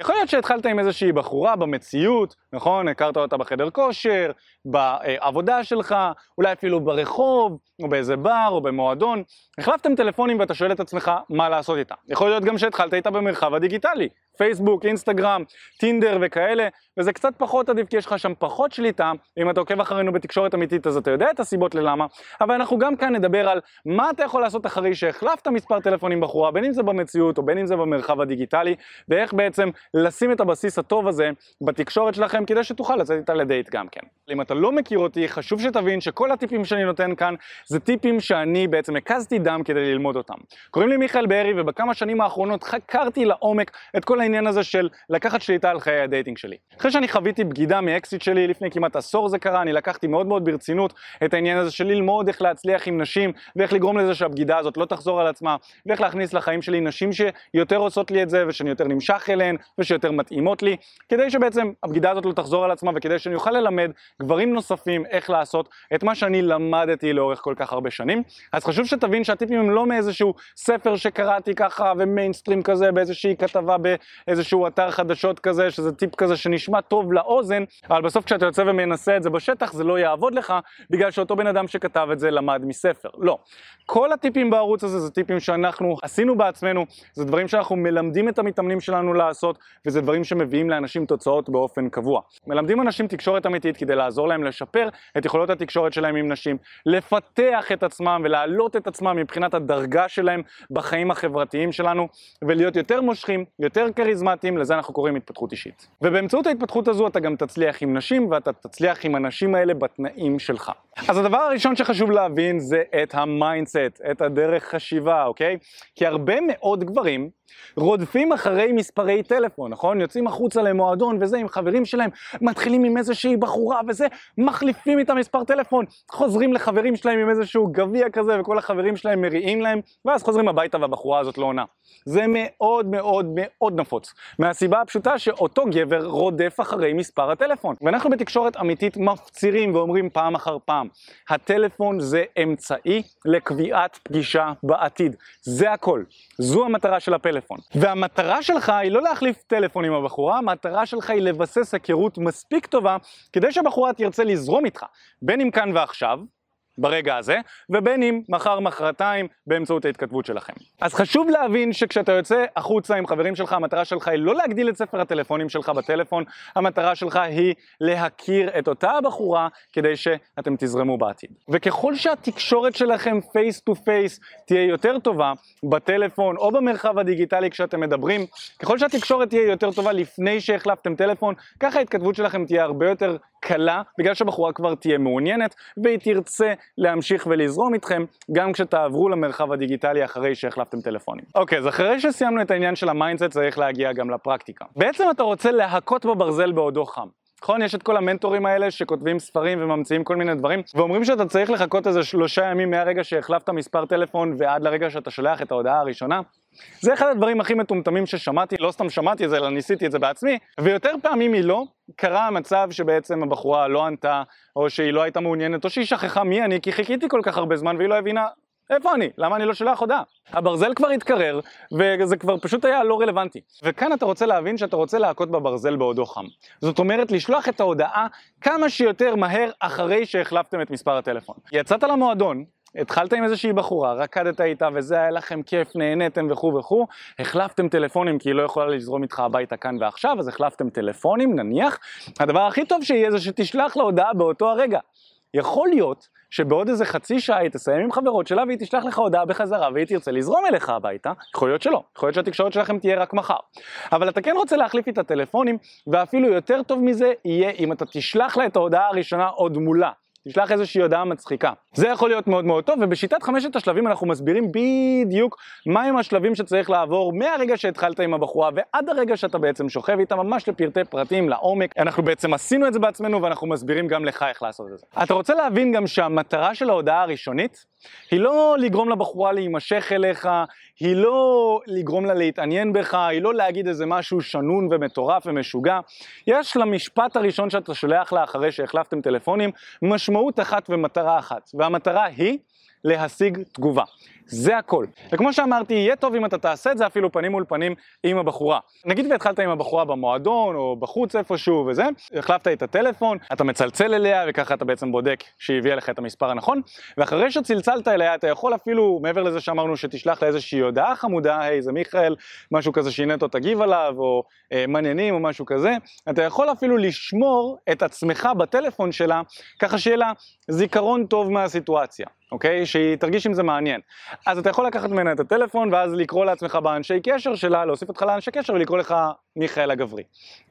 יכול להיות שהתחלת עם איזושהי בחורה במציאות, נכון? הכרת אותה בחדר כושר, בעבודה שלך, אולי אפילו ברחוב, או באיזה בר, או במועדון. החלפתם טלפונים ואתה שואל את עצמך מה לעשות איתה. יכול להיות גם שהתחלת איתה במרחב הדיגיטלי, פייסבוק, אינסטגרם, טינדר וכאלה, וזה קצת פחות עדיף כי יש לך שם פחות שליטה, אם אתה עוקב אחרינו בתקשורת אמיתית אז אתה יודע את הסיבות ללמה, אבל אנחנו גם כאן נדבר על מה אתה יכול לעשות אחרי שהחלפת מספר טלפונים בחורה, בין אם זה במציאות או בין אם זה במרחב הדיגיטלי, ואיך בעצם לשים את הבסיס הטוב הזה בתקשורת שלכם כדי שתוכל לצאת איתה לדייט גם כן. אם אתה לא מכיר אותי, חשוב שתבין שכל הטיפים שאני נותן כאן זה טיפים שאני בעצם הקזתי דם כדי ללמוד אותם. קוראים לי מיכאל בארי ובכמה שנים האחרונות חקרתי לעומק את כל העניין הזה של לקחת שליטה על חיי הדייטינג שלי. אחרי שאני חוויתי בגידה מ אקסית שלי, לפני כמעט עשור זה קרה, אני לקחתי מאוד מאוד ברצינות את העניין הזה של ללמוד איך להצליח עם נשים ואיך לגרום לזה שהבגידה הזאת לא תחזור על עצמה ואיך להכניס לחיים שלי נשים שיותר עושות לי את זה ושאני יותר נמשך אליהן ושיותר מתאימות לי כדי שבעצם הבגידה הזאת לא תחזור על עצמה וכדי שאני אוכל ללמד גברים נוספים איך לעשות את מה שאני למדתי לאורך כל כך הרבה שנים. אז חשוב שתבין שהטיפים הם לא מאיזשהו ספר שקראתי ככה ומיינסטרים כזה באיזושהי כתבה באיזשהו אתר חדשות כזה שזה טיפ כזה שנשמע טוב לאוזן אבל בסוף כשאתה יוצא ומנסה את זה בשטח זה לא יעבוד לך בגלל שאותו בן אדם שכתב את זה למד מספר. לא. כל הטיפים בערוץ הזה זה טיפים שאנחנו עשינו בעצמנו, זה דברים שאנחנו מלמדים את המתאמנים שלנו לעשות וזה דברים שמביאים לאנשים תוצאות באופן קבוע. מלמדים אנשים תקשורת אמיתית כדי לעזור להם לשפר את יכולות התקשורת שלהם עם נשים, לפתח את עצמם ולהעלות את עצמם מבחינת הדרגה שלהם בחיים החברתיים שלנו ולהיות יותר מושכים, יותר כריזמטיים, לזה אנחנו קוראים התפתחות אישית. ובאמצעות ההתפתחות הזו אתה גם תצליח עם נשים ואתה תצליח עם הנשים האלה בתנאים שלך. אז הדבר הראשון שחשוב להבין זה את ה mindset, את הדרך חשיבה, אוקיי? כי הרבה מאוד גברים רודפים אחרי מספרי טלפון, נכון? יוצאים החוצה למועדון וזה עם חברים שלהם, מתחילים עם איזושהי בחורה וזה, מחליפים איתה מספר טלפון, חוזרים לחברים שלהם עם איזשהו גביע כזה וכל החברים שלהם מריעים להם, ואז חוזרים הביתה והבחורה הזאת לא עונה. זה מאוד מאוד מאוד נפוץ, מהסיבה הפשוטה שאותו גבר רודף אחרי מספר הטלפון. ואנחנו בתקשורת אמיתית מפצירים ואומרים פעם אחר פעם, הטלפון זה אמצעי לקביעת פגישה בעתיד. זה הכל. זו המטרה של הפלאפון. והמטרה שלך היא לא להחליף טלפון עם הבחורה, המטרה שלך היא לבסס היכרות מספיק טובה כדי שהבחורה תרצה לזרום איתך, בין אם כאן ועכשיו, ברגע הזה, ובין אם מחר מחרתיים באמצעות ההתכתבות שלכם. אז חשוב להבין שכשאתה יוצא החוצה עם חברים שלך, המטרה שלך היא לא להגדיל את ספר הטלפונים שלך בטלפון, המטרה שלך היא להכיר את אותה הבחורה כדי שאתם תזרמו בעתיד. וככל שהתקשורת שלכם face to face תהיה יותר טובה בטלפון או במרחב הדיגיטלי כשאתם מדברים, ככל שהתקשורת תהיה יותר טובה לפני שהחלפתם טלפון, ככה ההתכתבות שלכם תהיה הרבה יותר קלה, בגלל שהבחורה כבר תהיה מעוניינת והיא תרצה להמשיך ולזרום איתכם גם כשתעברו למרחב הדיגיטלי אחרי שהחלפתם טלפונים. אוקיי, אז אחרי שסיימנו את העניין של ה mindset צריך להגיע גם לפרקטיקה. בעצם אתה רוצה להכות בברזל בעודו חם. נכון? יש את כל המנטורים האלה שכותבים ספרים וממציאים כל מיני דברים ואומרים שאתה צריך לחכות איזה שלושה ימים מהרגע שהחלפת מספר טלפון ועד לרגע שאתה שולח את ההודעה הראשונה זה אחד הדברים הכי מטומטמים ששמעתי, לא סתם שמעתי את זה אלא ניסיתי את זה בעצמי ויותר פעמים מלא קרה המצב שבעצם הבחורה לא ענתה או שהיא לא הייתה מעוניינת או שהיא שכחה מי אני כי חיכיתי כל כך הרבה זמן והיא לא הבינה איפה אני? למה אני לא שולח הודעה? הברזל כבר התקרר, וזה כבר פשוט היה לא רלוונטי. וכאן אתה רוצה להבין שאתה רוצה להכות בברזל בעודו חם. זאת אומרת, לשלוח את ההודעה כמה שיותר מהר אחרי שהחלפתם את מספר הטלפון. יצאת למועדון, התחלת עם איזושהי בחורה, רקדת איתה וזה היה לכם כיף, נהניתם וכו' וכו', החלפתם טלפונים כי היא לא יכולה לזרום איתך הביתה כאן ועכשיו, אז החלפתם טלפונים נניח, הדבר הכי טוב שיהיה זה שתשלח לה הודעה באותו הרגע. יכול להיות שבעוד איזה חצי שעה היא תסיים עם חברות שלה והיא תשלח לך הודעה בחזרה והיא תרצה לזרום אליך הביתה, יכול להיות שלא, יכול להיות שהתקשורת שלכם תהיה רק מחר. אבל אתה כן רוצה להחליף את הטלפונים, ואפילו יותר טוב מזה יהיה אם אתה תשלח לה את ההודעה הראשונה עוד מולה. תשלח איזושהי הודעה מצחיקה. זה יכול להיות מאוד מאוד טוב, ובשיטת חמשת השלבים אנחנו מסבירים בדיוק מהם השלבים שצריך לעבור מהרגע שהתחלת עם הבחורה ועד הרגע שאתה בעצם שוכב איתה, ממש לפרטי פרטים, לעומק. אנחנו בעצם עשינו את זה בעצמנו ואנחנו מסבירים גם לך איך לעשות את זה. אתה רוצה להבין גם שהמטרה של ההודעה הראשונית היא לא לגרום לבחורה להימשך אליך, היא לא לגרום לה להתעניין בך, היא לא להגיד איזה משהו שנון ומטורף ומשוגע. יש למשפט הראשון שאתה שולח לה אחרי שהחלפתם טלפונים משמעות אחת ומטרה אחת, והמטרה היא להשיג תגובה. זה הכל. וכמו שאמרתי, יהיה טוב אם אתה תעשה את זה אפילו פנים מול פנים עם הבחורה. נגיד והתחלת עם הבחורה במועדון או בחוץ איפשהו וזה, החלפת את הטלפון, אתה מצלצל אליה וככה אתה בעצם בודק שהיא הביאה לך את המספר הנכון, ואחרי שצלצלת אליה אתה יכול אפילו, מעבר לזה שאמרנו שתשלח לה איזושהי הודעה חמודה, היי זה מיכאל, משהו כזה שנטו תגיב עליו, או אה, מעניינים או משהו כזה, אתה יכול אפילו לשמור את עצמך בטלפון שלה, ככה שיהיה לה זיכרון טוב מהסיטואציה. אוקיי? שהיא תרגיש אם זה מעניין. אז אתה יכול לקחת ממנה את הטלפון ואז לקרוא לעצמך באנשי קשר שלה, להוסיף אותך לאנשי קשר ולקרוא לך מיכאל הגברי,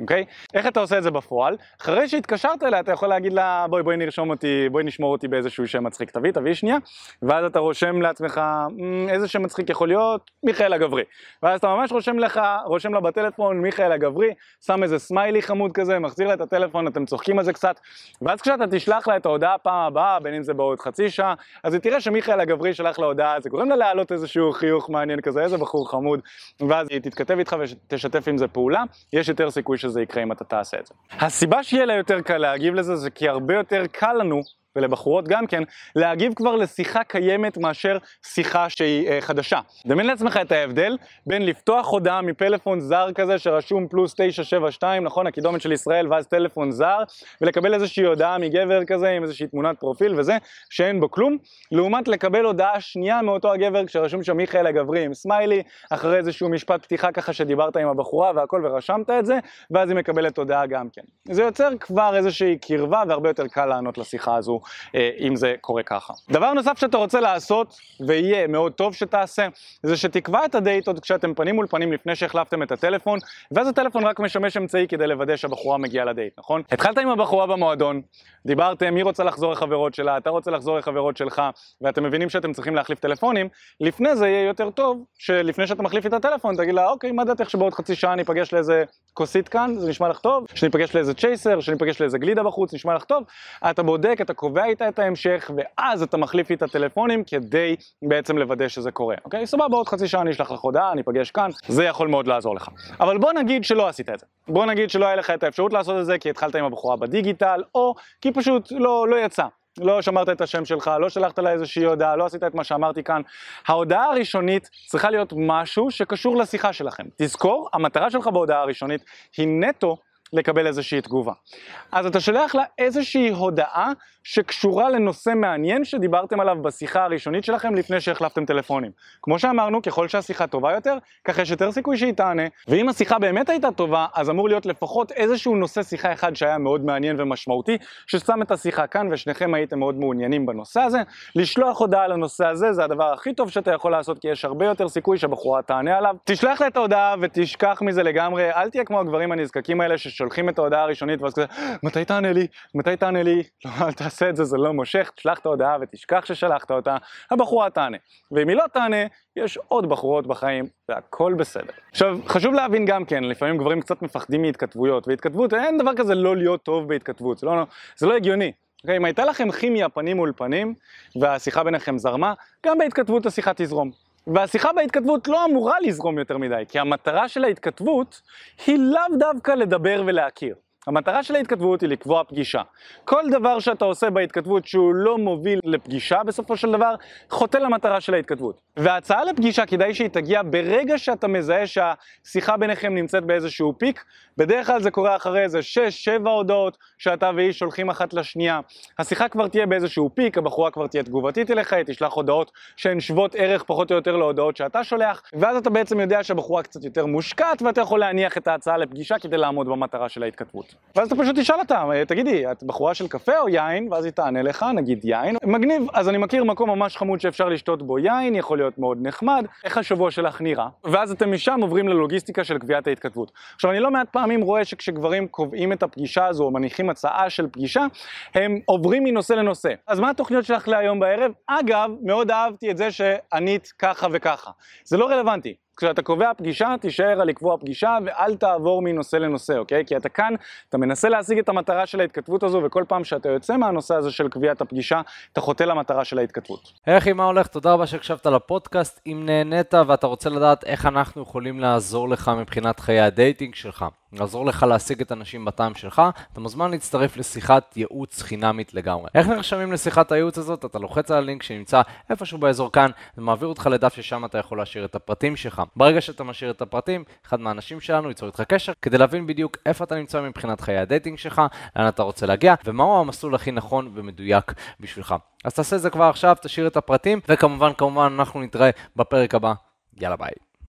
אוקיי? איך אתה עושה את זה בפועל? אחרי שהתקשרת אליה אתה יכול להגיד לה בואי בואי נרשום אותי, בואי נשמור אותי באיזשהו שם מצחיק, תביא, תביא שנייה, ואז אתה רושם לעצמך אמ, איזה שם מצחיק יכול להיות, מיכאל הגברי. ואז אתה ממש רושם לך, רושם לה בטלפון מיכאל הגברי, שם איזה סמיילי חמוד כזה, מחזיר לה את הטלפון, אתם צוחקים על זה קצת, ואז כשאתה תשלח לה את ההודעה פעם הבאה, בין אם זה בעוד חצי שעה, אז היא תראה שמיכאל הגברי שלח לה הודעה, זה גורם לה להעלות איזשהו חיוך מעניין כזה, איזה בחור חמוד, ואז היא תתכתב איתך ותשתף עם זה פעולה, יש יותר סיכוי שזה יקרה אם אתה תעשה את זה. הסיבה שיהיה לה יותר קל להגיב לזה זה כי הרבה יותר קל לנו ולבחורות גם כן, להגיב כבר לשיחה קיימת מאשר שיחה שהיא אה, חדשה. דמיין לעצמך את ההבדל בין לפתוח הודעה מפלאפון זר כזה שרשום פלוס 972, נכון? הקידומת של ישראל ואז טלפון זר, ולקבל איזושהי הודעה מגבר כזה עם איזושהי תמונת פרופיל וזה, שאין בו כלום, לעומת לקבל הודעה שנייה מאותו הגבר כשרשום שם מיכאל הגברי עם סמיילי, אחרי איזשהו משפט פתיחה ככה שדיברת עם הבחורה והכל ורשמת את זה, ואז היא מקבלת הודעה גם כן. זה יוצר כבר איזושהי קרבה והרבה יותר קל לענות לשיחה הזו אם זה קורה ככה. דבר נוסף שאתה רוצה לעשות, ויהיה מאוד טוב שתעשה, זה שתקבע את הדייט עוד כשאתם פנים מול פנים לפני שהחלפתם את הטלפון, ואז הטלפון רק משמש אמצעי כדי לוודא שהבחורה מגיעה לדייט, נכון? התחלת עם הבחורה במועדון, דיברתם, מי רוצה לחזור לחברות שלה, אתה רוצה לחזור לחברות שלך, ואתם מבינים שאתם צריכים להחליף טלפונים, לפני זה יהיה יותר טוב, שלפני שאתה מחליף את הטלפון, תגיד לה, אוקיי, מה דעתך שבעוד חצי שעה ניפגש לאיזה כוסית כאן, זה נשמע לך טוב, שניפגש לאיזה צ'ייסר, שניפגש לאיזה גלידה בחוץ, נשמע לך טוב, אתה בודק, אתה קובע איתה את ההמשך, ואז אתה מחליף איתה טלפונים כדי בעצם לוודא שזה קורה, אוקיי? סבבה, בעוד חצי שעה אני אשלח לך הודעה, ניפגש כאן, זה יכול מאוד לעזור לך. אבל בוא נגיד שלא עשית את זה. בוא נגיד שלא היה לך את האפשרות לעשות את זה כי התחלת עם הבחורה בדיגיטל, או כי פשוט לא, לא יצא. לא שמרת את השם שלך, לא שלחת לה איזושהי הודעה, לא עשית את מה שאמרתי כאן. ההודעה הראשונית צריכה להיות משהו שקשור לשיחה שלכם. תזכור, המטרה שלך בהודעה הראשונית היא נטו לקבל איזושהי תגובה. אז אתה שולח לה איזושהי הודעה שקשורה לנושא מעניין שדיברתם עליו בשיחה הראשונית שלכם לפני שהחלפתם טלפונים. כמו שאמרנו, ככל שהשיחה טובה יותר, ככה יש יותר סיכוי שהיא תענה, ואם השיחה באמת הייתה טובה, אז אמור להיות לפחות איזשהו נושא שיחה אחד שהיה מאוד מעניין ומשמעותי, ששם את השיחה כאן ושניכם הייתם מאוד מעוניינים בנושא הזה. לשלוח הודעה לנושא הזה זה הדבר הכי טוב שאתה יכול לעשות, כי יש הרבה יותר סיכוי שהבחורה תענה עליו. תשלח לה את ההודעה ותשכח מזה לגמרי, אל תהיה כמו הגברים הנזקקים האלה ששולחים את ההודעה הראשונית ואז כזה, מתי תענה לי? מתי תענה לי? לא, אל תעשה את זה, זה לא מושך, תשלח את ההודעה ותשכח ששלחת אותה, הבחורה תענה. ואם היא לא תענה, יש עוד בחורות בחיים, והכל בסדר. עכשיו, חשוב להבין גם כן, לפעמים גברים קצת מפחדים מהתכתבויות, והתכתבות, אין דבר כזה לא להיות טוב בהתכתבות, זה לא, זה לא הגיוני. Okay, אוקיי? אם הייתה לכם כימיה פנים מול פנים, והשיחה ביניכם זרמה, גם בהתכתבות השיחה תזרום. והשיחה בהתכתבות לא אמורה לזרום יותר מדי, כי המטרה של ההתכתבות היא לאו דווקא לדבר ולהכיר. המטרה של ההתכתבות היא לקבוע פגישה. כל דבר שאתה עושה בהתכתבות שהוא לא מוביל לפגישה בסופו של דבר, חוטא למטרה של ההתכתבות. וההצעה לפגישה כדאי שהיא תגיע ברגע שאתה מזהה שהשיחה ביניכם נמצאת באיזשהו פיק, בדרך כלל זה קורה אחרי איזה 6-7 הודעות שאתה והיא שולחים אחת לשנייה. השיחה כבר תהיה באיזשהו פיק, הבחורה כבר תהיה תגובתית אליך, היא תשלח הודעות שהן שוות ערך פחות או יותר להודעות שאתה שולח, ואז אתה בעצם יודע שהבחורה קצת יותר מושקעת ואתה יכול להניח את ההצעה לפגישה כדי לעמוד במטרה של ההתכתבות. ואז אתה פשוט תשאל אותה, תגידי, את בחורה של קפה או יין? ואז היא תענה לך, נגיד יין. מגניב, אז אני מכיר מקום ממש חמוד שאפשר לשתות בו יין, יכול להיות מאוד נחמד, איך השבוע שלך נראה? ואז אתם משם עוברים ללוגיסטיקה של קביעת ההתכתבות. עכשיו, אני לא מעט פעמים רואה שכשגברים קובעים את הפגישה הזו, או מניחים הצעה של פגישה, הם עוברים מנושא לנושא. אז מה התוכניות שלך להיום בערב? אגב, מאוד אהבתי את זה שענית ככה וככה. זה לא רלוונטי. כשאתה קובע פגישה, תישאר על לקבוע פגישה ואל תעבור מנושא לנושא, אוקיי? כי אתה כאן, אתה מנסה להשיג את המטרה של ההתכתבות הזו, וכל פעם שאתה יוצא מהנושא הזה של קביעת הפגישה, אתה חוטא למטרה של ההתכתבות. היי אחי, מה הולך? תודה רבה שהקשבת לפודקאסט. אם נהנית ואתה רוצה לדעת איך אנחנו יכולים לעזור לך מבחינת חיי הדייטינג שלך, לעזור לך להשיג את הנשים בטעם שלך, אתה מוזמן להצטרף לשיחת ייעוץ חינמית לגמרי. איך נרשמים לשיחת הייעוץ הזאת? אתה לוחץ על הלינק שנמצא איפשהו באזור כאן, זה מעביר אותך לדף ששם אתה יכול להשאיר את הפרטים שלך. ברגע שאתה משאיר את הפרטים, אחד מהאנשים שלנו ייצור איתך קשר כדי להבין בדיוק איפה אתה נמצא מבחינת חיי הדייטינג שלך, לאן אתה רוצה להגיע, ומהו המסלול הכי נכון ומדויק בשבילך. אז תעשה את זה כבר עכשיו, תשאיר את הפרטים, וכמובן, כמובן, אנחנו נתראה בפרק הבא. יאללה ביי.